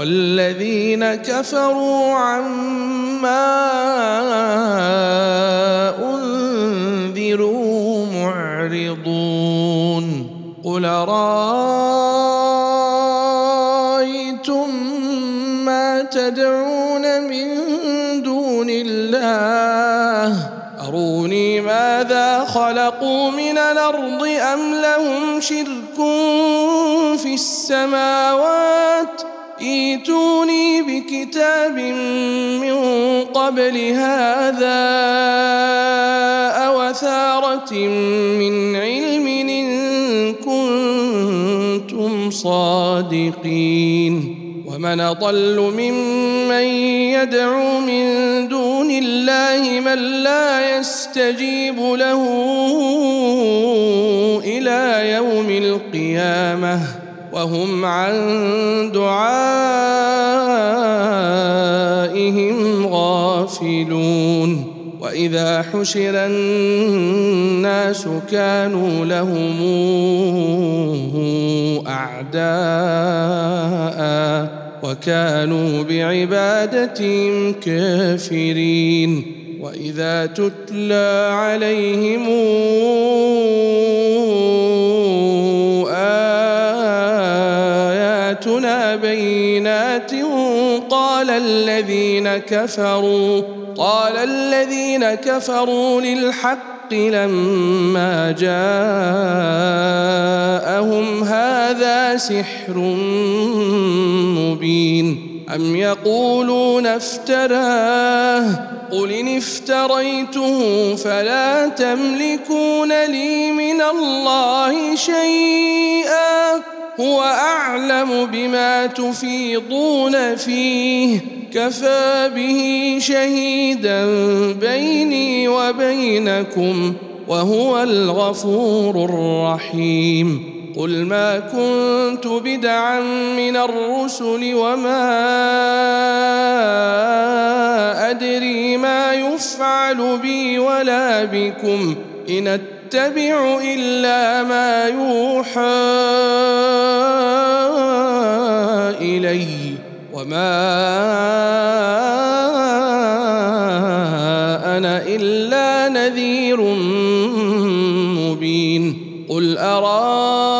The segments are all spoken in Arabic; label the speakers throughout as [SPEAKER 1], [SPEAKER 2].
[SPEAKER 1] والذين كفروا عما انذروا معرضون قل رايتم ما تدعون من دون الله اروني ماذا خلقوا من الارض ام لهم شرك في السماوات ايتوني بكتاب من قبل هذا أوثارة من علم إن كنتم صادقين ومن أضل ممن يدعو من دون الله من لا يستجيب له إلى يوم القيامة وهم عن دعائهم غافلون واذا حشر الناس كانوا لهم اعداء وكانوا بعبادتهم كافرين واذا تتلى عليهم بينات قال الذين كفروا قال الذين كفروا للحق لما جاءهم هذا سحر مبين أم يقولون افتراه قل إن افتريته فلا تملكون لي من الله شيئا هو اعلم بما تفيضون فيه كفى به شهيدا بيني وبينكم وهو الغفور الرحيم قل ما كنت بدعا من الرسل وما ادري ما يفعل بي ولا بكم ان نتبع الا ما يوحى الي وما انا الا نذير مبين قل اراى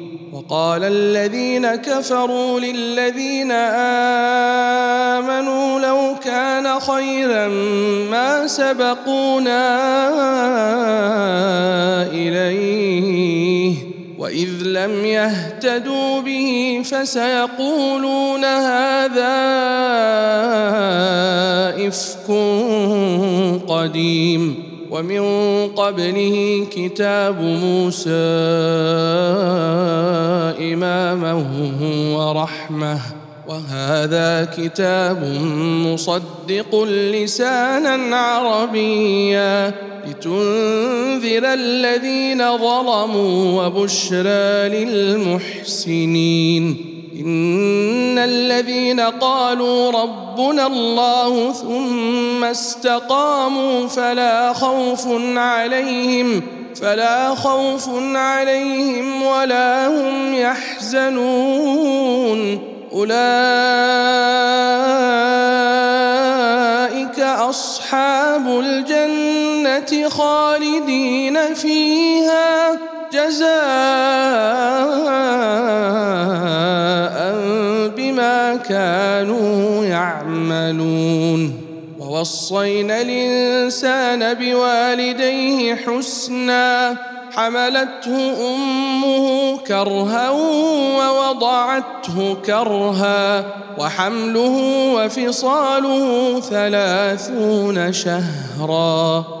[SPEAKER 1] قال الذين كفروا للذين امنوا لو كان خيرا ما سبقونا اليه واذ لم يهتدوا به فسيقولون هذا افك قديم ومن قبله كتاب موسى ورحمه وهذا كتاب مصدق لسانا عربيا لتنذر الذين ظلموا وبشرى للمحسنين ان الذين قالوا ربنا الله ثم استقاموا فلا خوف عليهم فلا خوف عليهم ولا هم يحزنون اولئك اصحاب الجنه خالدين فيها جزاء بما كانوا ووصينا الانسان بوالديه حسنا حملته امه كرها ووضعته كرها وحمله وفصاله ثلاثون شهرا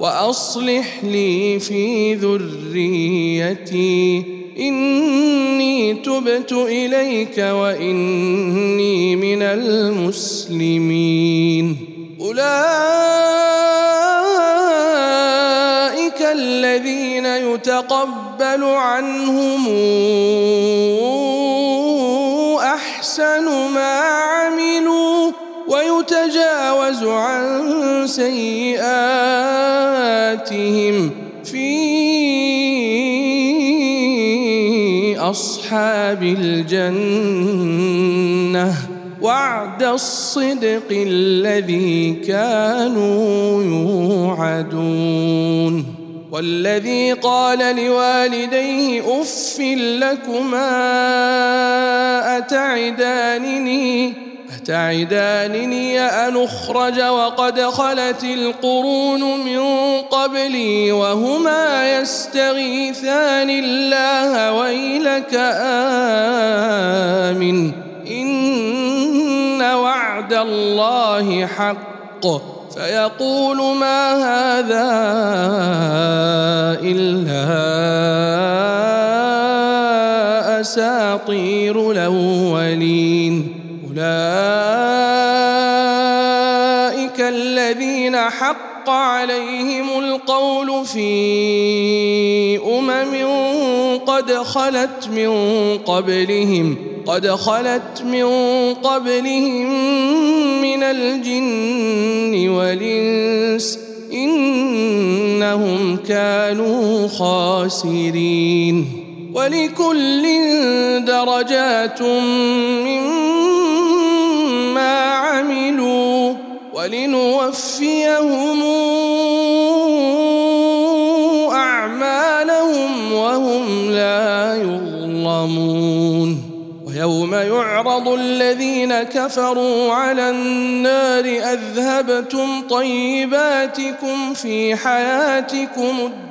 [SPEAKER 1] واصلح لي في ذريتي اني تبت اليك واني من المسلمين اولئك الذين يتقبل عنهم احسن ما عملوا يتجاوز عن سيئاتهم في اصحاب الجنه وعد الصدق الذي كانوا يوعدون والذي قال لوالديه اف لكما اتعدانني تعدانني أن أخرج وقد خلت القرون من قبلي وهما يستغيثان الله ويلك آمن إن وعد الله حق فيقول ما هذا إلا أساطير الأولين أولئك الذين حق عليهم القول في أمم قد خلت من قبلهم قد خلت من قبلهم من الجن والإنس إنهم كانوا خاسرين ولكل درجات مما ما عملوا ولنوفيهم اعمالهم وهم لا يظلمون ويوم يعرض الذين كفروا على النار اذهبتم طيباتكم في حياتكم الدنيا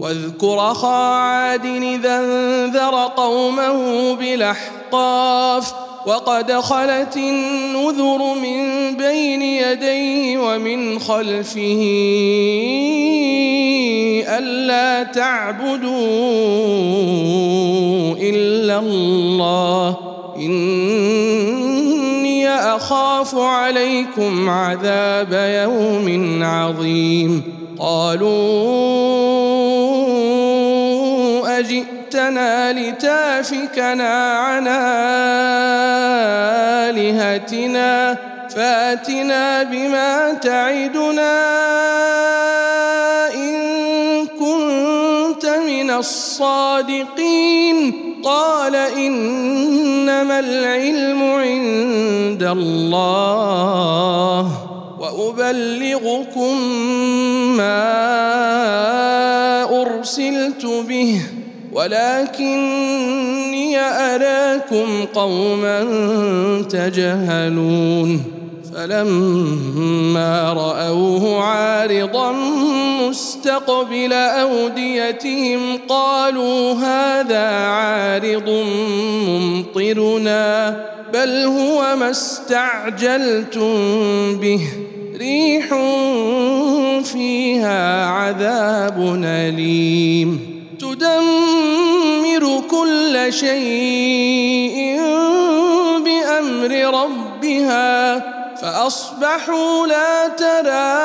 [SPEAKER 1] واذكر اخا عاد اذا انذر قومه بالاحقاف وقد خلت النذر من بين يديه ومن خلفه الا تعبدوا الا الله اني اخاف عليكم عذاب يوم عظيم قالوا أجئتنا جئتنا لتافكنا عن آلهتنا فاتنا بما تعدنا إن كنت من الصادقين قال إنما العلم عند الله وأبلغكم ما أرسلت به ولكني أراكم قوما تجهلون فلما رأوه عارضا مستقبل أوديتهم قالوا هذا عارض ممطرنا بل هو ما استعجلتم به ريح فيها عذاب أليم تدمر كل شيء بامر ربها فاصبحوا لا ترى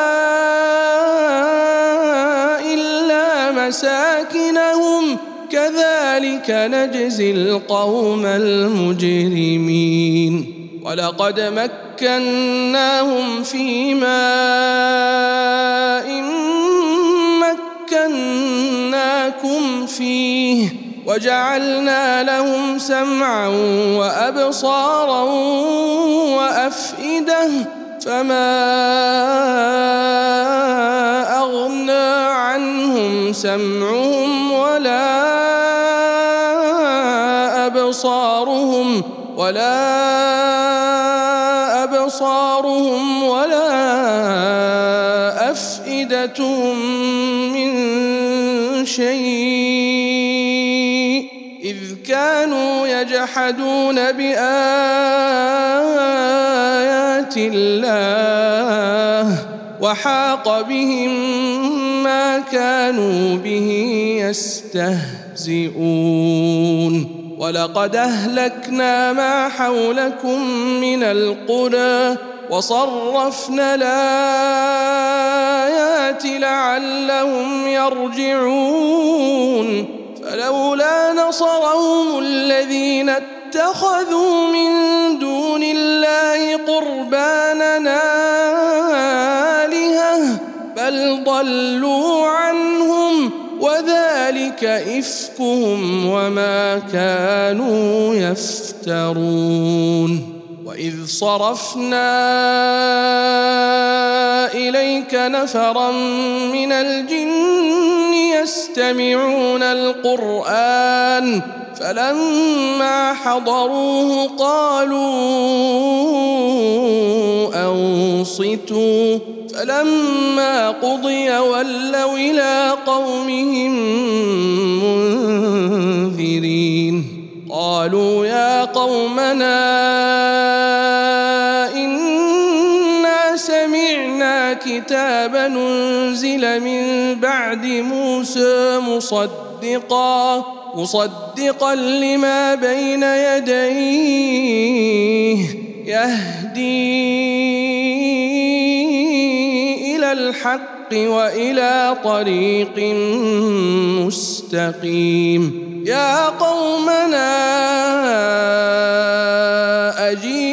[SPEAKER 1] الا مساكنهم كذلك نجزي القوم المجرمين ولقد مكناهم في ماء لكم فيه وجعلنا لهم سمعا وابصارا وافئده فما اغنى عنهم سمعهم ولا ابصارهم ولا يجحدون بايات الله وحاق بهم ما كانوا به يستهزئون ولقد اهلكنا ما حولكم من القرى وصرفنا الايات لعلهم يرجعون فلولا نصرهم الذين اتخذوا من دون الله قرباننا آلهة بل ضلوا عنهم وذلك إفكهم وما كانوا يفترون واذ صرفنا اليك نفرا من الجن يستمعون القران فلما حضروه قالوا انصتوا فلما قضي ولوا الى قومهم منذرين قالوا يا قومنا ما نزل من بعد موسى مصدقا مصدقا لما بين يديه يهدي الى الحق والى طريق مستقيم يا قومنا اجيب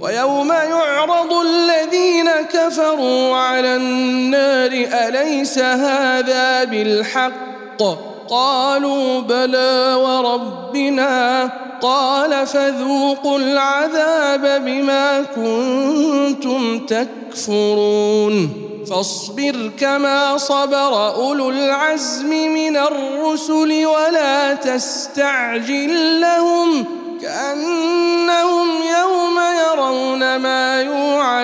[SPEAKER 1] ويوم يعرض الذين كفروا على النار أليس هذا بالحق قالوا بلى وربنا قال فذوقوا العذاب بما كنتم تكفرون فاصبر كما صبر اولو العزم من الرسل ولا تستعجل لهم كأن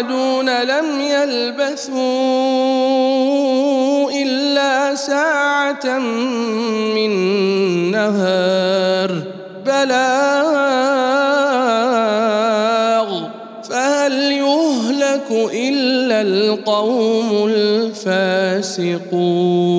[SPEAKER 1] توعدون لم يلبثوا إلا ساعة من نهار بلاغ فهل يهلك إلا القوم الفاسقون